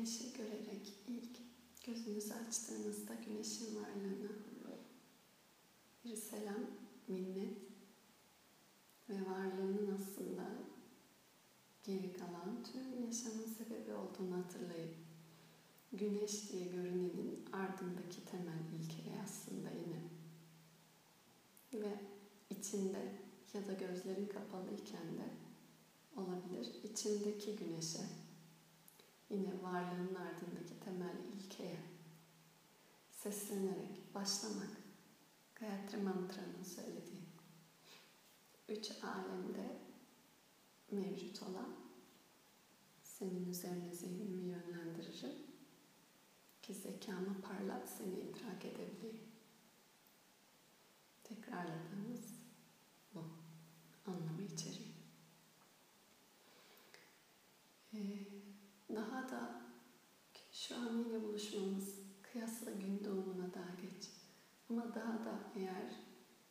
güneşi görerek ilk gözünüzü açtığınızda güneşin varlığını bir selam, minnet ve varlığının aslında geri kalan tüm yaşamın sebebi olduğunu hatırlayıp güneş diye görünenin ardındaki temel ilkeye aslında yine ve içinde ya da gözlerin kapalı iken de olabilir içindeki güneşe yine varlığın ardındaki temel ilkeye. Seslenerek başlamak. Gayatri Mantra'nın söylediği. Üç alemde mevcut olan senin üzerine zihnimi yönlendiririm ki zekamı parlat seni idrak edebileyim. Tekrarladığımız bu anlamı içeriyor. Ee, daha da şu an yine buluşmamız kıyasla gün doğumuna daha geç. Ama daha da eğer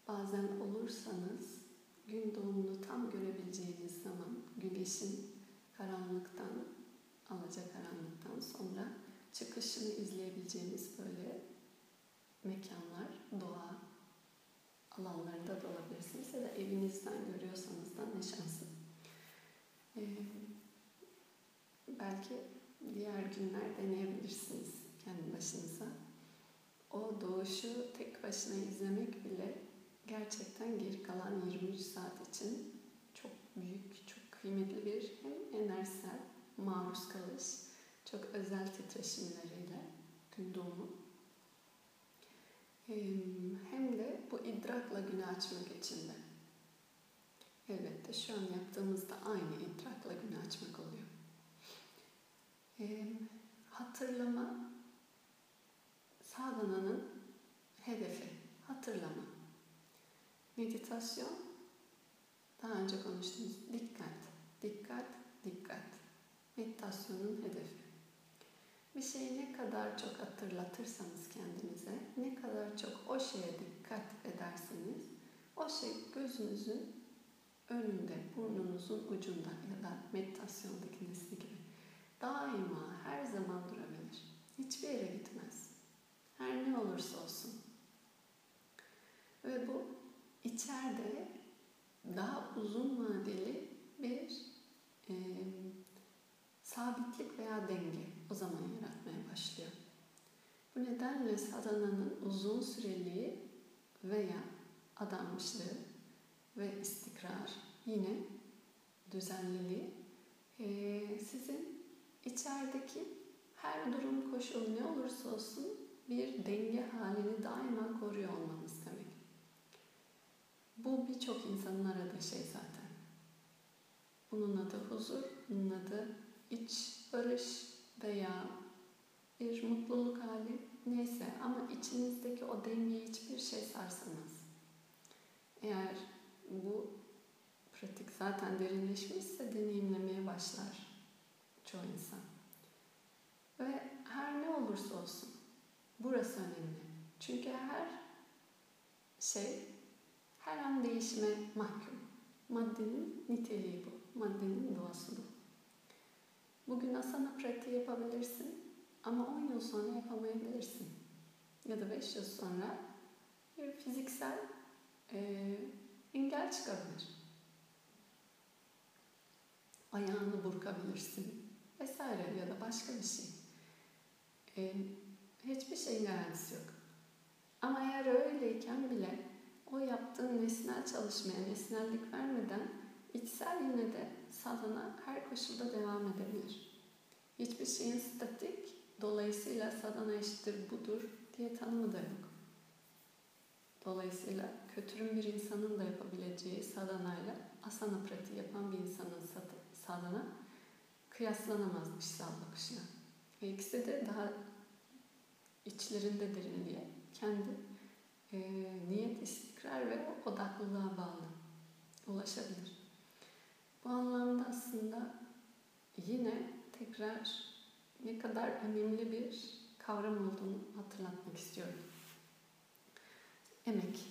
bazen olursanız gün doğumunu tam görebileceğiniz zaman güneşin karanlıktan, alacakaranlıktan sonra çıkışını izleyebileceğiniz böyle mekanlar, doğa alanlarında da olabilirsiniz ya da evinizden görüyorsanız da ne şanslı. Ee, belki diğer günler deneyebilirsiniz kendi başınıza. O doğuşu tek başına izlemek bile gerçekten geri kalan 23 saat için çok büyük, çok kıymetli bir hem enerjisel maruz kalış, çok özel titreşimleriyle gün doğumu hem de bu idrakla günü açmak için de. Elbette şu an yaptığımızda aynı idrakla günü açmak oluyor. Hatırlama sadhananın hedefi. Hatırlama. Meditasyon daha önce konuştuğumuz dikkat, dikkat, dikkat. Meditasyonun hedefi. Bir şeyi ne kadar çok hatırlatırsanız kendinize, ne kadar çok o şeye dikkat ederseniz, o şey gözünüzün önünde, burnunuzun ucunda ya da meditasyondaki nesne gibi daima her zaman durabilir. Hiçbir yere gitmez. Her ne olursa olsun. Ve bu içeride daha uzun vadeli bir e, sabitlik veya denge o zaman yaratmaya başlıyor. Bu nedenle sadhananın uzun süreliği veya adanmışlığı ve istikrar yine düzenliliği e, sizin içerideki her durum koşul ne olursa olsun bir denge halini daima koruyor olmanız demek. Bu birçok insanın aradığı şey zaten. Bunun adı huzur, bunun adı iç barış veya bir mutluluk hali neyse ama içinizdeki o dengeyi hiçbir şey sarsamaz. Eğer bu pratik zaten derinleşmişse deneyimlemeye başlar çoğu insan. Ve her ne olursa olsun burası önemli. Çünkü her şey her an değişime mahkum. Maddenin niteliği bu. Maddenin doğası bu. Bugün asana pratiği yapabilirsin ama 10 yıl sonra yapamayabilirsin. Ya da 5 yıl sonra bir fiziksel e, engel çıkabilir. Ayağını burkabilirsin vesaire ya da başka bir şey. E, hiçbir şeyin garantisi yok. Ama eğer öyleyken bile o yaptığın nesnel çalışmaya nesnellik vermeden içsel yine de sadana her koşulda devam edebilir. Hiçbir şeyin statik, dolayısıyla sadana eşittir budur diye tanımı da yok. Dolayısıyla kötürüm bir insanın da yapabileceği sadanayla asana pratiği yapan bir insanın sadana kıyaslanamaz dışsal bakışla. Ve ikisi de daha içlerinde derinliğe, kendi e, niyet, istikrar ve odaklılığa bağlı ulaşabilir. Bu anlamda aslında yine tekrar ne kadar önemli bir kavram olduğunu hatırlatmak istiyorum. Emek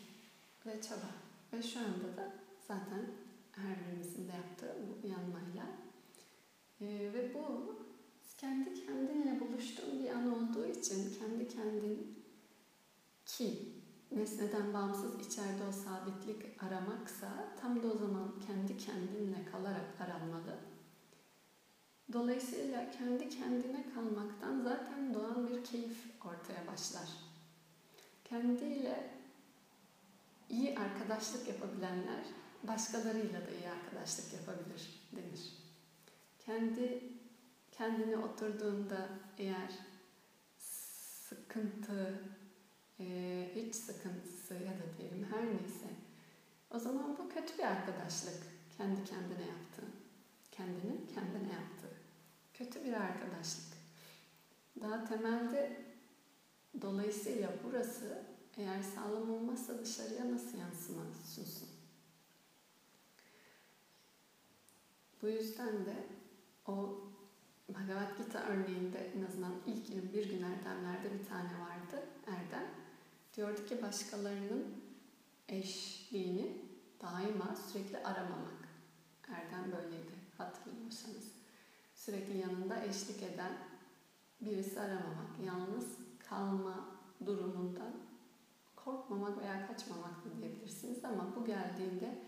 ve çaba. Ve şu anda da zaten her birimizin de yaptığı bu uyanmayla. Ee, ve bu kendi kendinle için kendi kendin ki nesneden bağımsız içeride o sabitlik aramaksa tam da o zaman kendi kendinle kalarak aranmalı. Dolayısıyla kendi kendine kalmaktan zaten doğan bir keyif ortaya başlar. Kendiyle iyi arkadaşlık yapabilenler başkalarıyla da iyi arkadaşlık yapabilir denir. Kendi kendine oturduğunda eğer sıkıntı, e, iç sıkıntısı ya da diyelim her neyse o zaman bu kötü bir arkadaşlık kendi kendine yaptığın, kendinin kendine yaptığı kötü bir arkadaşlık. Daha temelde dolayısıyla burası eğer sağlam olmazsa dışarıya nasıl yansıma sunsun? Bu yüzden de o Bhagavad Gita örneğinde en azından ilk 21 gün erdemlerde bir tane vardı Erdem. Diyordu ki başkalarının eşliğini daima sürekli aramamak. Erdem böyleydi hatırlıyorsanız. Sürekli yanında eşlik eden birisi aramamak. Yalnız kalma durumundan korkmamak veya kaçmamak da diyebilirsiniz ama bu geldiğinde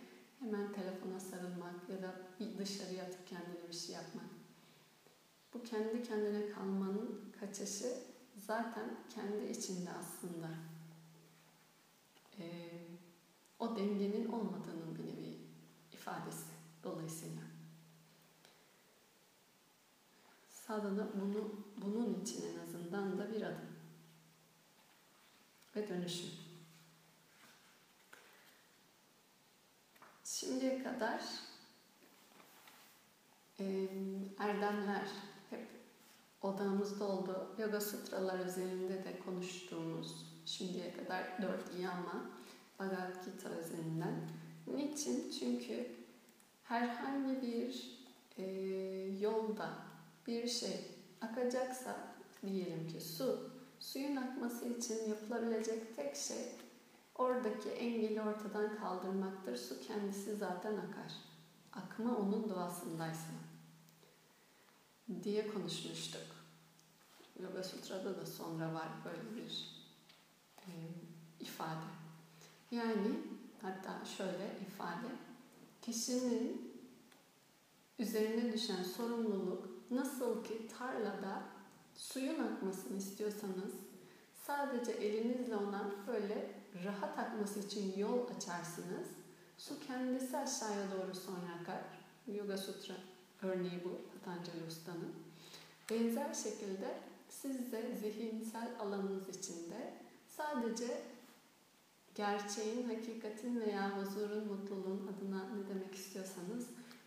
hemen telefona sarılmak ya da bir dışarıya atıp kendine bir şey yapmak. Bu kendi kendine kalmanın kaçışı zaten kendi içinde aslında e, o dengenin olmadığının bir nevi ifadesi dolayısıyla. Sadhana bunu, bunun için en azından da bir adım ve dönüşüm. Şimdiye kadar e, erdemler hep odamızda oldu. Yoga Sutralar üzerinde de konuştuğumuz şimdiye kadar dört yama Bhagavad Gita üzerinden. Niçin? Çünkü herhangi bir e, yolda bir şey akacaksa diyelim ki su, suyun akması için yapılabilecek tek şey oradaki engeli ortadan kaldırmaktır. Su kendisi zaten akar. Akma onun doğasındaysa diye konuşmuştuk. Yoga Sutra'da da sonra var böyle bir e, ifade. Yani hatta şöyle ifade, kişinin üzerine düşen sorumluluk nasıl ki tarlada suyun akmasını istiyorsanız sadece elinizle ona böyle rahat akması için yol açarsınız. Su kendisi aşağıya doğru sonra akar. Yoga Sutra örneği bu Patanjali Usta'nın. Benzer şekilde siz de zihinsel alanınız içinde sadece gerçeğin, hakikatin veya huzurun, mutluluğun adına ne demek istiyorsanız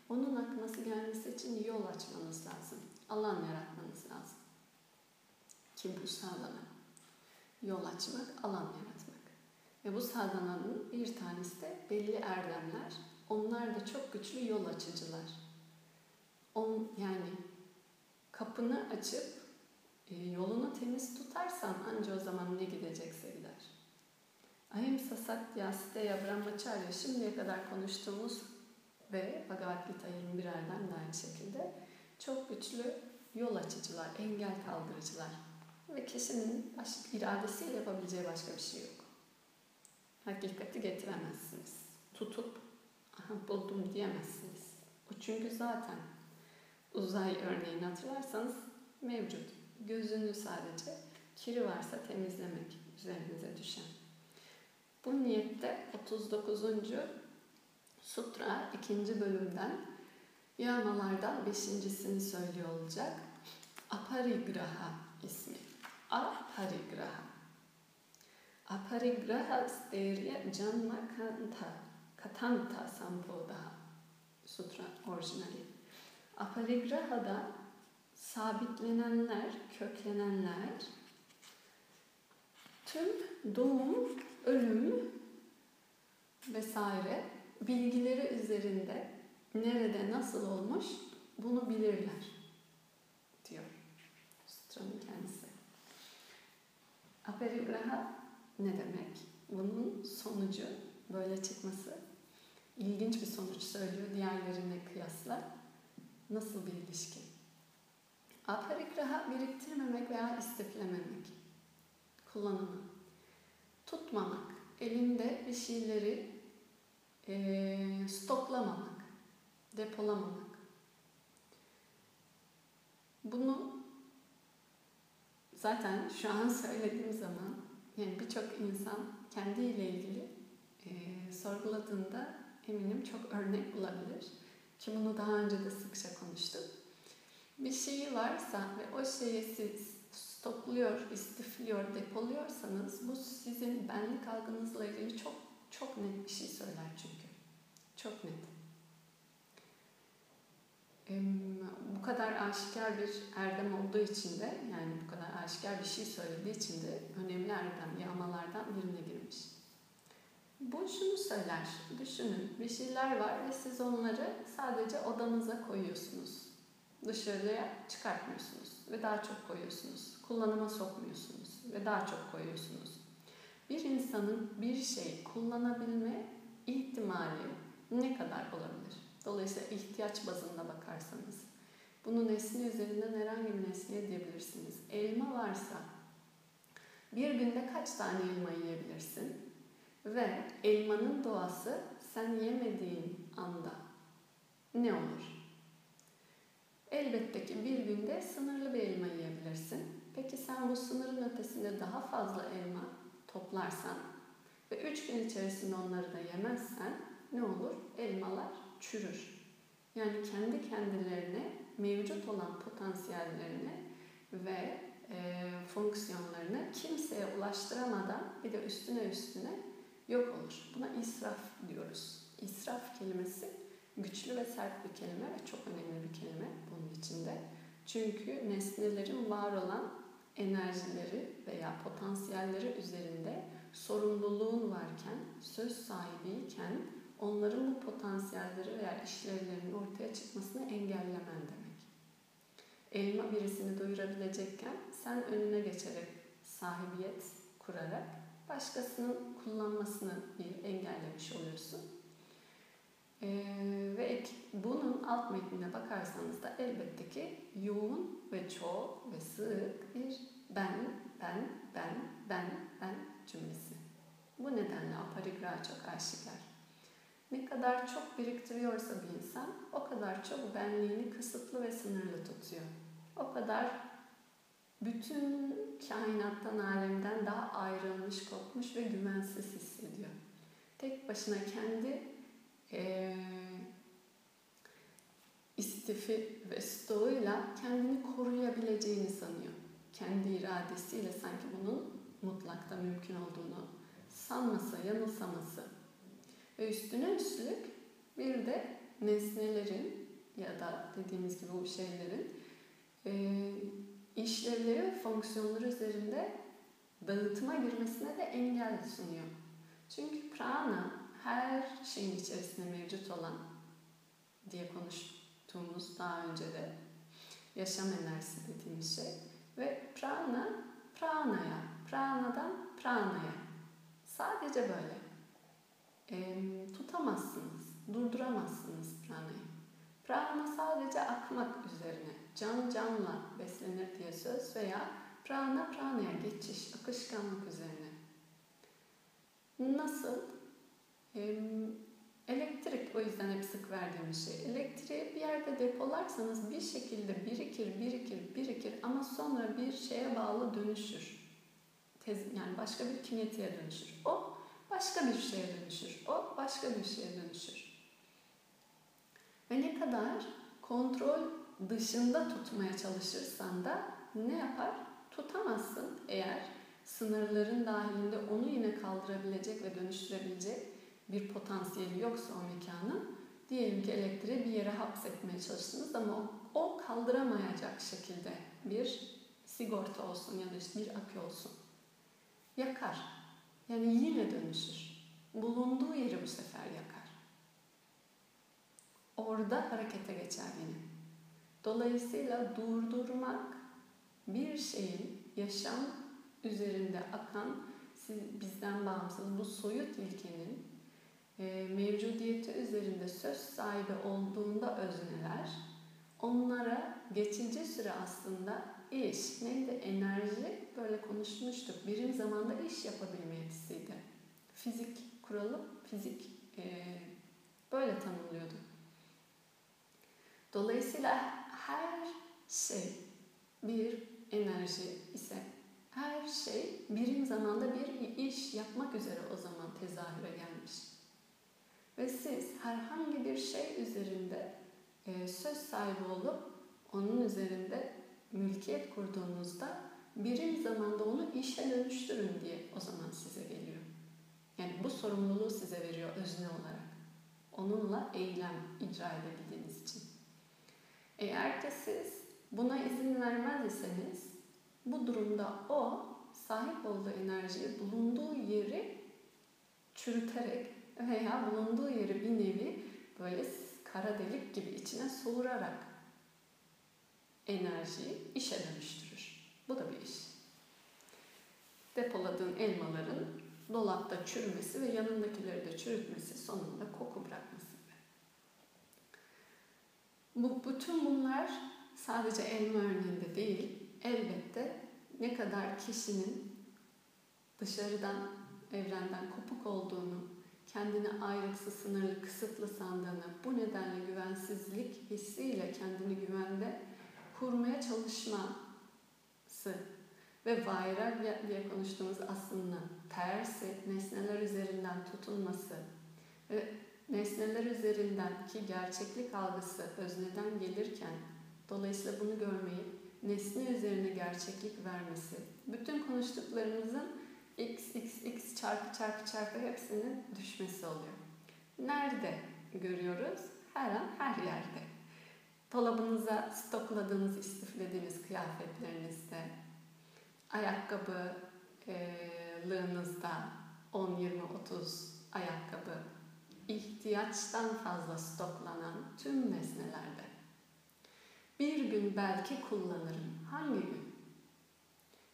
onun akması gelmesi için yol açmanız lazım. Alan yaratmanız lazım. Ki bu sadhana. Yol açmak, alan yaratmak. Ve bu sadhananın bir tanesi de belli erdemler. Onlar da çok güçlü yol açıcılar. On, yani kapını açıp e, yolunu temiz tutarsan anca o zaman ne gidecekse gider. Ahimsa Satya Steya Brahmacharya şimdiye kadar konuştuğumuz ve Bhagavad Gita 21'erden de aynı şekilde çok güçlü yol açıcılar, engel kaldırıcılar ve kişinin iradesiyle yapabileceği başka bir şey yok. Hakikati getiremezsiniz. Tutup aha buldum diyemezsiniz. O çünkü zaten uzay örneğini hatırlarsanız mevcut. Gözünü sadece kiri varsa temizlemek üzerinize düşen. Bu niyette 39. Sutra ikinci bölümden yamalardan beşincisini söylüyor olacak. Aparigraha ismi. Aparigraha. Aparigraha sterya janma kanta katanta sampoda sutra orijinali. Aparigraha'da sabitlenenler, köklenenler tüm doğum, ölüm vesaire bilgileri üzerinde nerede nasıl olmuş bunu bilirler diyor Sutranın kendisi. Aperigraha ne demek? Bunun sonucu böyle çıkması ilginç bir sonuç söylüyor diğerlerine kıyasla. Nasıl bir ilişki? Aperigraha biriktirmemek veya istiflememek. kullanımı. Tutmamak, elinde bir şeyleri e, stoklamamak, depolamamak. Bunu zaten şu an söylediğim zaman yani birçok insan kendiyle ilgili e, sorguladığında eminim çok örnek bulabilir. Ki bunu daha önce de sıkça konuştuk. Bir şeyi varsa ve o şeyi siz stokluyor, istifliyor, depoluyorsanız bu sizin benlik algınızla ilgili çok çok net bir şey söyler çünkü. Çok net. Bu kadar aşikar bir erdem olduğu için de yani bu kadar aşikar bir şey söylediği için de önemli erdem yağmalardan birine girmiş. Bu şunu söyler, düşünün bir şeyler var ve siz onları sadece odanıza koyuyorsunuz. Dışarıya çıkartmıyorsunuz ve daha çok koyuyorsunuz. Kullanıma sokmuyorsunuz ve daha çok koyuyorsunuz. Bir insanın bir şeyi kullanabilme ihtimali ne kadar olabilir? Dolayısıyla ihtiyaç bazında bakarsanız bunu nesne üzerinden herhangi bir nesneye diyebilirsiniz. Elma varsa bir günde kaç tane elma yiyebilirsin? Ve elmanın doğası sen yemediğin anda ne olur? Elbette ki bir günde sınırlı bir elma yiyebilirsin. Peki sen bu sınırın ötesinde daha fazla elma toplarsan ve üç gün içerisinde onları da yemezsen ne olur? Elmalar çürür. Yani kendi kendilerine mevcut olan potansiyellerini ve e, fonksiyonlarını kimseye ulaştıramadan bir de üstüne üstüne yok olur. Buna israf diyoruz. İsraf kelimesi güçlü ve sert bir kelime ve çok önemli bir kelime bunun içinde. Çünkü nesnelerin var olan enerjileri veya potansiyelleri üzerinde sorumluluğun varken, söz sahibiyken onların bu potansiyelleri veya işlevlerinin ortaya çıkmasını engellemen demek. Elma birisini doyurabilecekken sen önüne geçerek sahibiyet kurarak başkasının kullanmasını bir engellemiş oluyorsun. Ee, ve bunun alt metnine bakarsanız da elbette ki yoğun ve çok ve sık bir ben, ben, ben, ben, ben cümlesi. Bu nedenle aparigra çok aşikar. Ne kadar çok biriktiriyorsa bir insan o kadar çok benliğini kısıtlı ve sınırlı tutuyor. O kadar bütün kainattan, alemden daha ayrılmış, kopmuş ve güvensiz hissediyor. Tek başına kendi e, istifi ve stoğuyla kendini koruyabileceğini sanıyor. Kendi iradesiyle sanki bunun mutlakta mümkün olduğunu sanmasa, yanılsaması. Ve üstüne üstlük bir de nesnelerin ya da dediğimiz gibi bu şeylerin e, işlevleri fonksiyonları üzerinde dağıtıma girmesine de engel sunuyor. Çünkü prana her şeyin içerisinde mevcut olan diye konuştuğumuz daha önce de yaşam enerjisi dediğimiz şey ve prana pranaya, pranadan pranaya. Sadece böyle. E, tutamazsınız, durduramazsınız pranayı. Prana sadece akmak üzerine, can canla beslenir diye söz veya prana pranaya geçiş, akışkanlık üzerine. Nasıl? Ee, elektrik o yüzden hep sık verdiğimiz şey. Elektriği bir yerde depolarsanız bir şekilde birikir, birikir, birikir ama sonra bir şeye bağlı dönüşür. Tez, yani başka bir kinyetiğe dönüşür. O başka bir şeye dönüşür. O başka bir şeye dönüşür. Ve ne kadar kontrol dışında tutmaya çalışırsan da ne yapar? Tutamazsın eğer sınırların dahilinde onu yine kaldırabilecek ve dönüştürebilecek bir potansiyeli yoksa o mekanın diyelim ki elektriği bir yere hapsetmeye çalıştınız ama o, kaldıramayacak şekilde bir sigorta olsun ya da işte bir akü olsun. Yakar. Yani yine dönüşür. Bulunduğu yeri bu sefer yakar. Orada harekete geçer yine. Dolayısıyla durdurmak bir şeyin yaşam üzerinde akan siz, bizden bağımsız bu soyut ilkenin e, mevcudiyeti üzerinde söz sahibi olduğunda özneler onlara geçici süre aslında iş. Neydi? Enerji. Böyle konuşmuştuk. Birim zamanda iş yapabilme yetisiydi. Fizik kuralı, fizik e, böyle tanımlıyordu. Dolayısıyla her şey bir enerji ise her şey birim zamanda bir iş yapmak üzere o zaman tezahüre gelmiş. Ve siz herhangi bir şey üzerinde söz sahibi olup onun üzerinde mülkiyet kurduğunuzda birim zamanda onu işe dönüştürün diye o zaman size geliyor. Yani bu sorumluluğu size veriyor özne olarak. Onunla eylem icra edebildiğiniz için. Eğer ki siz buna izin vermez iseniz bu durumda o sahip olduğu enerjiyi bulunduğu yeri çürüterek veya bulunduğu yeri bir nevi böyle kara delik gibi içine soğurarak enerjiyi işe dönüştürür. Bu da bir iş. Depoladığın elmaların dolapta çürümesi ve yanındakileri de çürütmesi sonunda koku bırakması. Bu, bütün bunlar sadece elma örneğinde değil, elbette ne kadar kişinin dışarıdan, evrenden kopuk olduğunu, kendini ayrıksız, sınırlı, kısıtlı sandığını, bu nedenle güvensizlik hissiyle kendini güvende kurmaya çalışması ve vayrak diye konuştuğumuz aslında tersi, nesneler üzerinden tutunması ve nesneler üzerinden ki gerçeklik algısı özneden gelirken dolayısıyla bunu görmeyi nesne üzerine gerçeklik vermesi bütün konuştuklarımızın x, x, x çarpı çarpı çarpı hepsinin düşmesi oluyor. Nerede görüyoruz? Her an her yerde. Dolabınıza stokladığınız, istiflediğiniz kıyafetlerinizde, ayakkabılığınızda 10, 20, 30 ayakkabı, ihtiyaçtan fazla stoklanan tüm nesnelerde. Bir gün belki kullanırım. Hangi gün?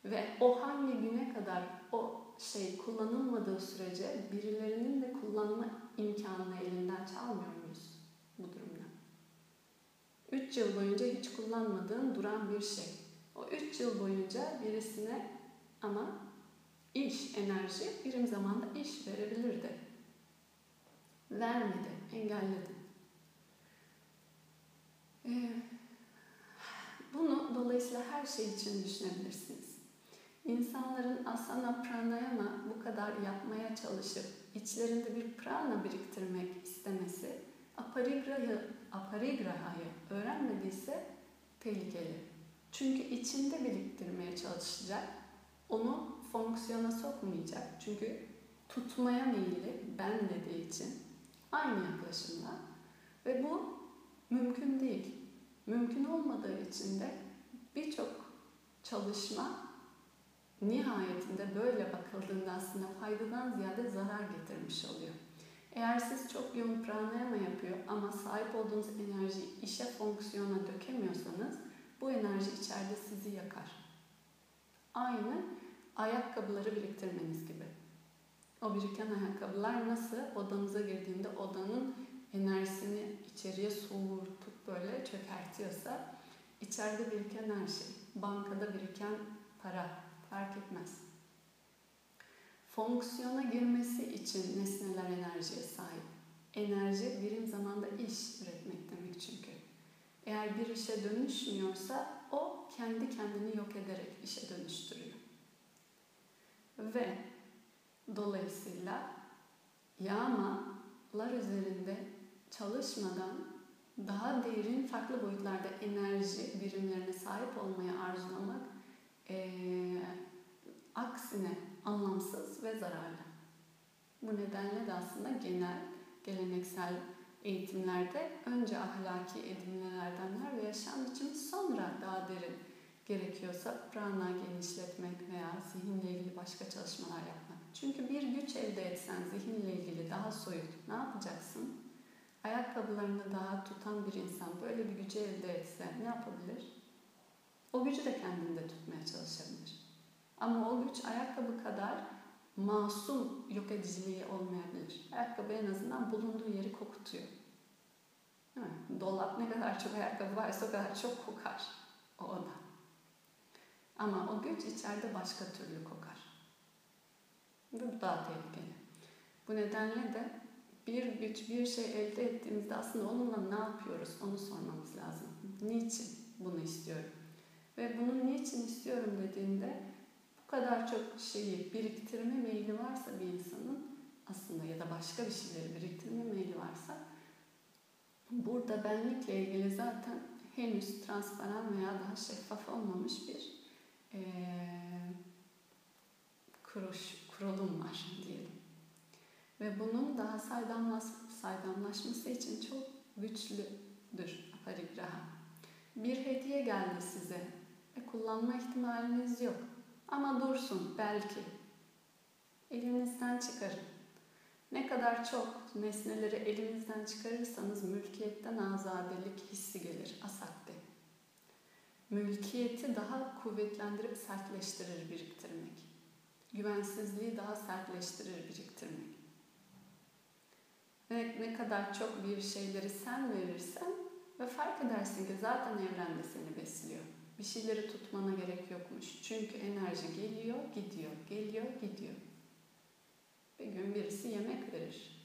Ve o hangi güne kadar o şey kullanılmadığı sürece birilerinin de kullanma imkanını elinden çalmıyor muyuz 3 yıl boyunca hiç kullanmadığın duran bir şey. O 3 yıl boyunca birisine ama iş, enerji birim zamanda iş verebilirdi. Vermedi, engelledi. Ee, bunu dolayısıyla her şey için düşünebilirsiniz. İnsanların asana pranayama bu kadar yapmaya çalışıp içlerinde bir prana biriktirmek istemesi aparigrahı, aparigrahayı öğrenmediyse tehlikeli. Çünkü içinde biriktirmeye çalışacak, onu fonksiyona sokmayacak. Çünkü tutmaya meyilli ben dediği için aynı yaklaşımda ve bu mümkün değil. Mümkün olmadığı için de birçok çalışma nihayetinde böyle bakıldığında aslında faydadan ziyade zarar getirmiş oluyor. Eğer siz çok yoğun pranayama yapıyor ama sahip olduğunuz enerjiyi işe fonksiyona dökemiyorsanız bu enerji içeride sizi yakar. Aynı ayakkabıları biriktirmeniz gibi. O biriken ayakkabılar nasıl odanıza girdiğinde odanın enerjisini içeriye soğurtup böyle çökertiyorsa içeride biriken her şey, bankada biriken para fark etmez. Fonksiyona girmesi için nesneler enerjiye sahip. Enerji birim zamanda iş üretmek demek çünkü. Eğer bir işe dönüşmüyorsa o kendi kendini yok ederek işe dönüştürüyor. Ve dolayısıyla yağmalar üzerinde çalışmadan daha derin farklı boyutlarda enerji birimlerine sahip olmayı arzulamak e, aksine anlamsız ve zararlı. Bu nedenle de aslında genel, geleneksel eğitimlerde önce ahlaki edinmelerdenler ve yaşam biçimi sonra daha derin gerekiyorsa prana genişletmek veya zihinle ilgili başka çalışmalar yapmak. Çünkü bir güç elde etsen zihinle ilgili daha soyut ne yapacaksın? Ayakkabılarını daha tutan bir insan böyle bir gücü elde etse ne yapabilir? O gücü de kendinde tutmaya çalışabilir. Ama o güç ayakkabı kadar masum yok ediciliği olmayabilir. Ayakkabı en azından bulunduğu yeri kokutuyor. Dolap ne kadar çok ayakkabı varsa o kadar çok kokar o oda. Ama o güç içeride başka türlü kokar. Bu daha tehlikeli. Bu nedenle de bir güç, bir şey elde ettiğimizde aslında onunla ne yapıyoruz onu sormamız lazım. Niçin bunu istiyorum? Ve bunu niçin istiyorum dediğinde bu kadar çok şeyi biriktirme meyli varsa bir insanın aslında ya da başka bir şeyleri biriktirme meyli varsa burada benlikle ilgili zaten henüz transparan veya daha şeffaf olmamış bir e, kuruş, kurulum var diyelim. Ve bunun daha saydamlaş, saydamlaşması için çok güçlüdür aparigraha. Bir hediye geldi size ve kullanma ihtimaliniz yok. Ama dursun belki. Elinizden çıkarın. Ne kadar çok nesneleri elinizden çıkarırsanız mülkiyetten azadelik hissi gelir, asakte. Mülkiyeti daha kuvvetlendirip sertleştirir biriktirmek. Güvensizliği daha sertleştirir biriktirmek. Ve ne kadar çok bir şeyleri sen verirsen ve fark edersin ki zaten evrende seni besliyor. Bir şeyleri tutmana gerek yokmuş. Çünkü enerji geliyor, gidiyor, geliyor, gidiyor. Bir gün birisi yemek verir.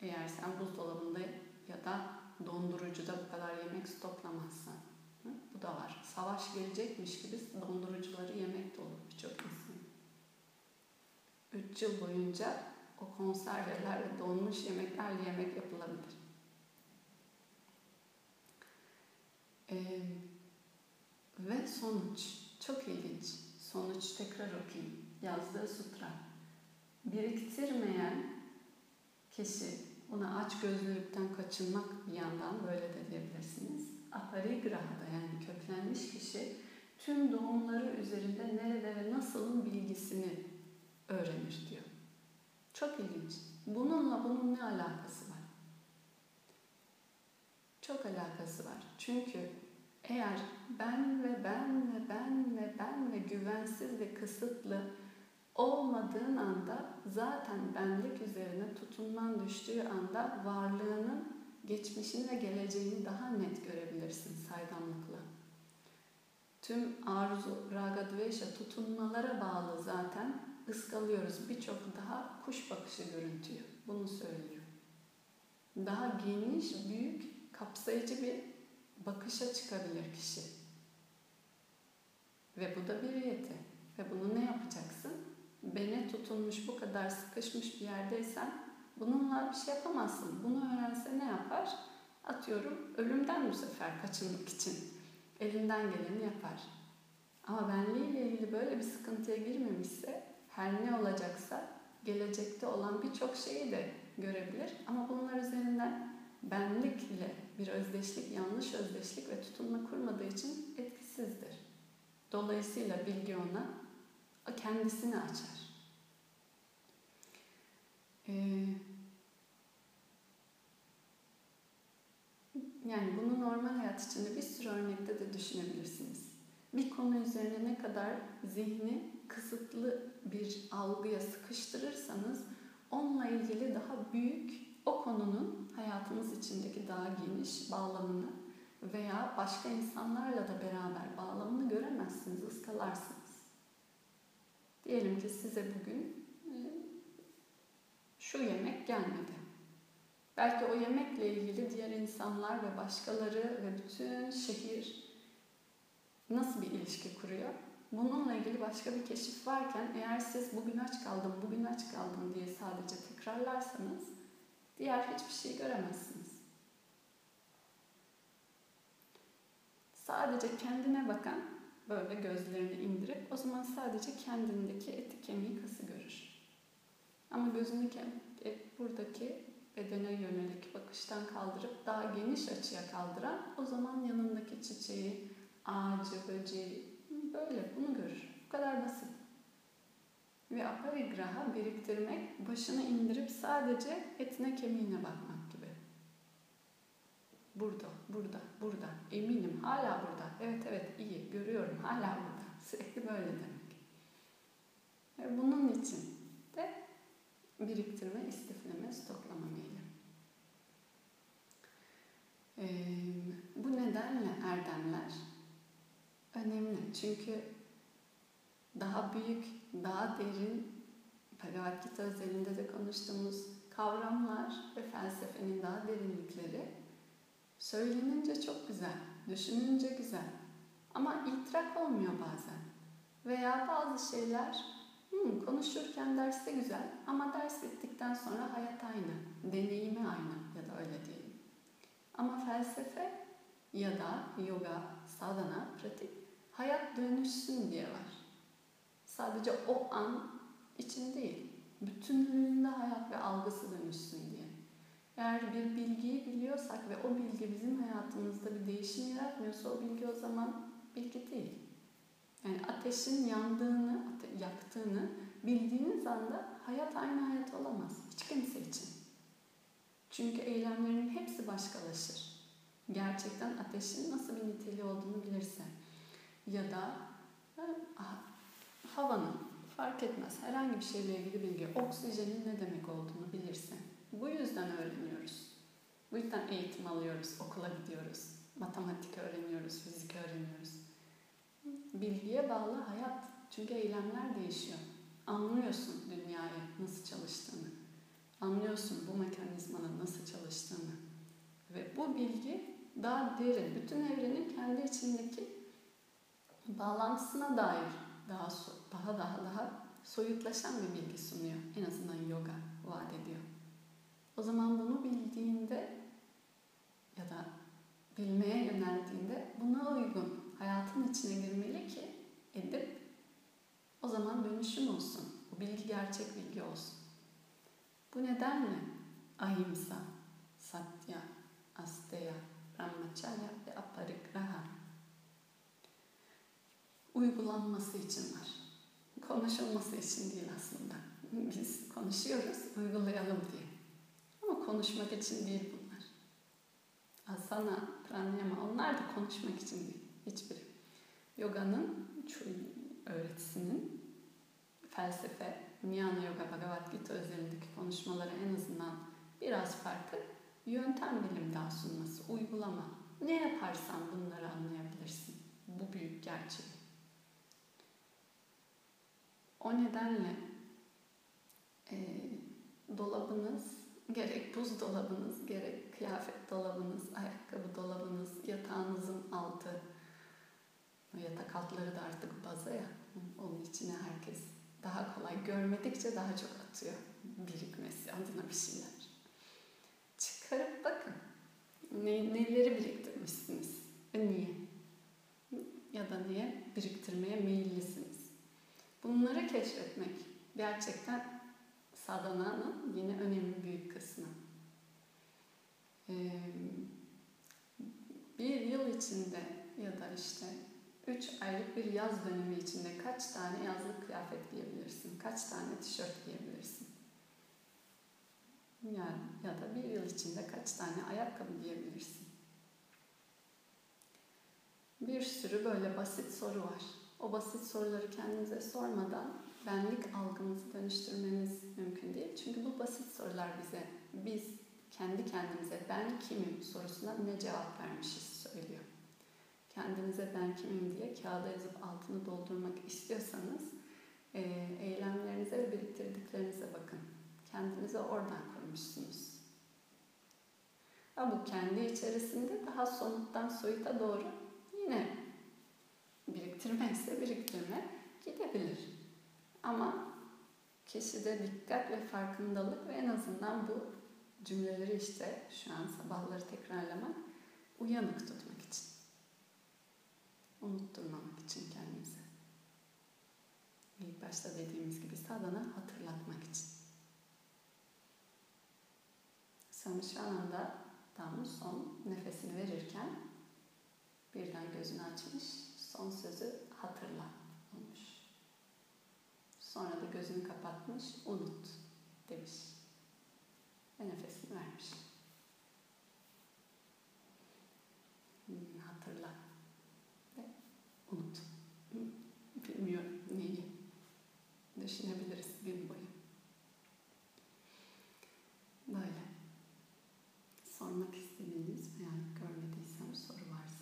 Eğer sen buzdolabında ya da dondurucuda bu kadar yemek stoklamazsan. Hı? Bu da var. Savaş gelecekmiş gibi dondurucuları yemek dolu birçok insan. Üç yıl boyunca o konserveler ve donmuş yemeklerle yemek yapılabilir. Ee, ve sonuç. Çok ilginç. Sonuç tekrar okuyayım. Yazdığı sutra. Biriktirmeyen kişi, ona aç gözlülükten kaçınmak bir yandan böyle de diyebilirsiniz. Aparigraha'da yani köklenmiş kişi tüm doğumları üzerinde nerede ve nasılın bilgisini öğrenir diyor. Çok ilginç. Bununla bunun ne alakası var? Çok alakası var. Çünkü eğer ben ve ben ve ben ve ben ve güvensiz ve kısıtlı olmadığın anda zaten benlik üzerine tutunman düştüğü anda varlığının geçmişini ve geleceğini daha net görebilirsin saydamlıkla. Tüm arzu, raga, dvesha tutunmalara bağlı zaten ıskalıyoruz. Birçok daha kuş bakışı görüntüyü. Bunu söylüyor. Daha geniş, büyük, kapsayıcı bir bakışa çıkabilir kişi. Ve bu da bir yeti. Ve bunu ne yapacaksın? Bene tutunmuş, bu kadar sıkışmış bir yerdeysen bununla bir şey yapamazsın. Bunu öğrense ne yapar? Atıyorum ölümden bu sefer kaçınmak için elinden geleni yapar. Ama benliğiyle ilgili böyle bir sıkıntıya girmemişse her ne olacaksa gelecekte olan birçok şeyi de görebilir. Ama bunlar üzerinden benlikle bir özdeşlik, yanlış özdeşlik ve tutunma kurmadığı için etkisizdir. Dolayısıyla bilgi ona kendisini açar. Ee, yani bunu normal hayat içinde bir sürü örnekte de düşünebilirsiniz. Bir konu üzerine ne kadar zihni kısıtlı bir algıya sıkıştırırsanız onunla ilgili daha büyük o konunun hayatınız içindeki daha geniş bağlamını veya başka insanlarla da beraber bağlamını göremezsiniz, ıskalarsınız. Diyelim ki size bugün e, şu yemek gelmedi. Belki o yemekle ilgili diğer insanlar ve başkaları ve bütün şehir nasıl bir ilişki kuruyor? Bununla ilgili başka bir keşif varken eğer siz bugün aç kaldım, bugün aç kaldım diye sadece tekrarlarsanız diğer hiçbir şey göremezsiniz. Sadece kendine bakan böyle gözlerini indirip o zaman sadece kendindeki eti kemiği kası görür. Ama gözünü e, buradaki bedene yönelik bakıştan kaldırıp daha geniş açıya kaldıran o zaman yanındaki çiçeği, ağacı, böceği böyle bunu görür. Bu kadar basit. Ve aparigraha biriktirmek, başını indirip sadece etine kemiğine bakmak gibi. Burada, burada, burada. Eminim hala burada. Evet evet iyi görüyorum hala burada. Sürekli böyle demek. Ve bunun için de biriktirme, istifleme, stoklama meyli. Ee, bu nedenle erdemler önemli. Çünkü daha büyük, daha derin Bhagavad Gita özelinde de konuştuğumuz kavramlar ve felsefenin daha derinlikleri söylenince çok güzel, düşününce güzel. Ama idrak olmuyor bazen. Veya bazı şeyler hmm, konuşurken derste güzel ama ders bittikten sonra hayat aynı, deneyimi aynı ya da öyle diyelim. Ama felsefe ya da yoga, sadhana, pratik hayat dönüşsün diye var. Sadece o an için değil, bütünlüğünde hayat ve algısı dönüşsün diye. Eğer bir bilgiyi biliyorsak ve o bilgi bizim hayatımızda bir değişim yaratmıyorsa o bilgi o zaman bilgi değil. Yani ateşin yandığını, yaktığını bildiğiniz anda hayat aynı hayat olamaz. Hiç kimse için. Çünkü eylemlerin hepsi başkalaşır. Gerçekten ateşin nasıl bir niteliği olduğunu bilirsen. Ya da havanın fark etmez herhangi bir şeyle ilgili bilgi, oksijenin ne demek olduğunu bilirsen. Bu yüzden öğreniyoruz. Bu yüzden eğitim alıyoruz, okula gidiyoruz, matematik öğreniyoruz, fizik öğreniyoruz. Bilgiye bağlı hayat. Çünkü eylemler değişiyor. Anlıyorsun dünyayı nasıl çalıştığını. Anlıyorsun bu mekanizmanın nasıl çalıştığını. Ve bu bilgi daha derin, bütün evrenin kendi içindeki bağlantısına dair daha daha daha daha soyutlaşan bir bilgi sunuyor. En azından yoga vaat ediyor. O zaman bunu bildiğinde ya da bilmeye yöneldiğinde buna uygun hayatın içine girmeli ki edip o zaman dönüşüm olsun. Bu bilgi gerçek bilgi olsun. Bu nedenle ahimsa, satya, asteya, brahmacharya ve aparigraha uygulanması için var. Konuşulması için değil aslında. Biz konuşuyoruz, uygulayalım diye. Ama konuşmak için değil bunlar. Asana, pranayama onlar da konuşmak için değil. Hiçbiri. Yoga'nın öğretisinin felsefe, Jnana Yoga Bhagavad Gita özelindeki konuşmaları en azından biraz farklı. Yöntem bilim daha sunması, uygulama. Ne yaparsan bunları anlayabilirsin. Bu büyük gerçek. O nedenle e, dolabınız, gerek buzdolabınız, gerek kıyafet dolabınız, ayakkabı dolabınız, yatağınızın altı, yatak altları da artık baza ya, onun içine herkes daha kolay görmedikçe daha çok atıyor birikmesi adına bir şeyler. Çıkarıp bakın ne, neleri biriktirmişsiniz ve niye? Ya da niye biriktirmeye meyillisiniz? Bunları keşfetmek gerçekten sadhananın yine önemli büyük kısmı. Ee, bir yıl içinde ya da işte üç aylık bir yaz dönemi içinde kaç tane yazlık kıyafet giyebilirsin? Kaç tane tişört giyebilirsin? Yani ya da bir yıl içinde kaç tane ayakkabı giyebilirsin? Bir sürü böyle basit soru var. O basit soruları kendinize sormadan benlik algınızı dönüştürmeniz mümkün değil. Çünkü bu basit sorular bize, biz kendi kendimize ben kimim sorusuna ne cevap vermişiz söylüyor. Kendinize ben kimim diye kağıda yazıp altını doldurmak istiyorsanız e, eylemlerinize ve biriktirdiklerinize bakın. Kendinizi oradan kurmuşsunuz. Ama bu kendi içerisinde daha somuttan soyuta doğru yine biriktirme ise biriktirme gidebilir. Ama kişide dikkat ve farkındalık ve en azından bu cümleleri işte şu an sabahları tekrarlamak uyanık tutmak için. Unutturmamak için kendimize. İlk başta dediğimiz gibi sadana hatırlatmak için. Sen şu anda tam son nefesini verirken birden gözünü açmış, son sözü hatırla olmuş. Sonra da gözünü kapatmış, unut demiş. Ve nefesini vermiş. Hmm, hatırla ve unut. Bilmiyorum neyi. Düşünebiliriz gün boyu. Böyle. Sormak istediğiniz veya görmediysem soru varsa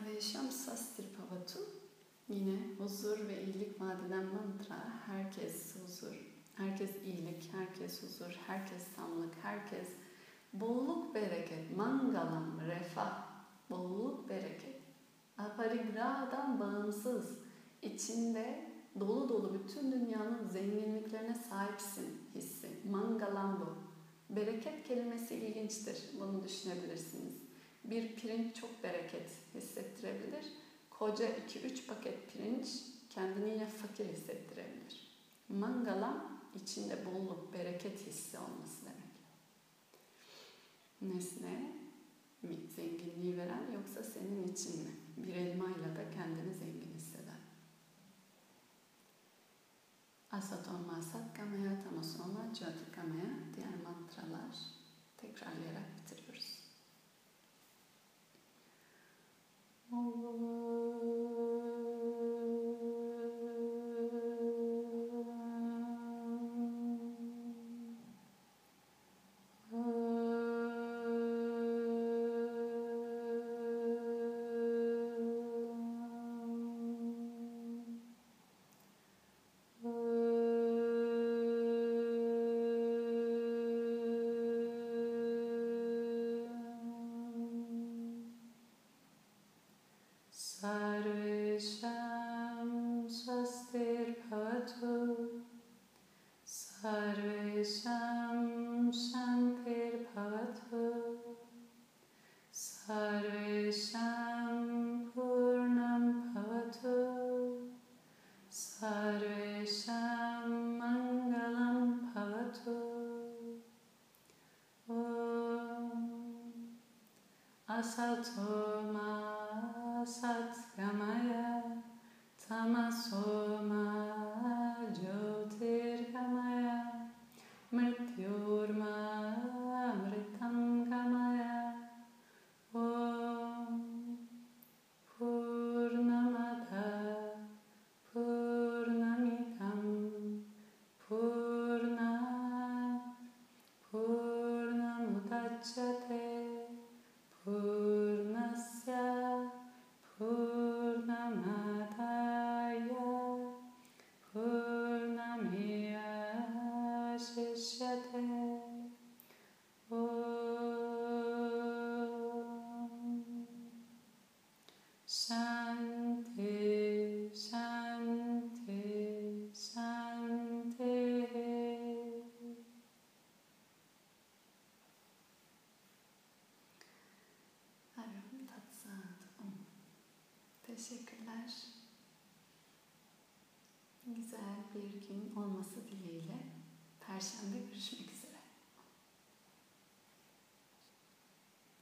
Sarvesham Sastir Pavatu yine huzur ve iyilik vadeden mantra. Herkes huzur, herkes iyilik, herkes huzur, herkes tamlık, herkes bolluk bereket, mangalam, refah, bolluk bereket. Aparigrahadan bağımsız, içinde dolu dolu bütün dünyanın zenginliklerine sahipsin hissi. Mangalam bu. Bereket kelimesi ilginçtir. Bunu düşünebilirsiniz. Bir pirinç çok bereket hissettirebilir. Koca 2-3 paket pirinç kendini yine fakir hissettirebilir. Mangalam içinde bolluk, bereket hissi olması demek. Nesne mi zenginliği veren yoksa senin için mi? Bir elmayla da kendini zengin hisseder. Asatoma satkamaya, tamasoma, jyotikamaya diğer mantralar tekrarlayarak ああ。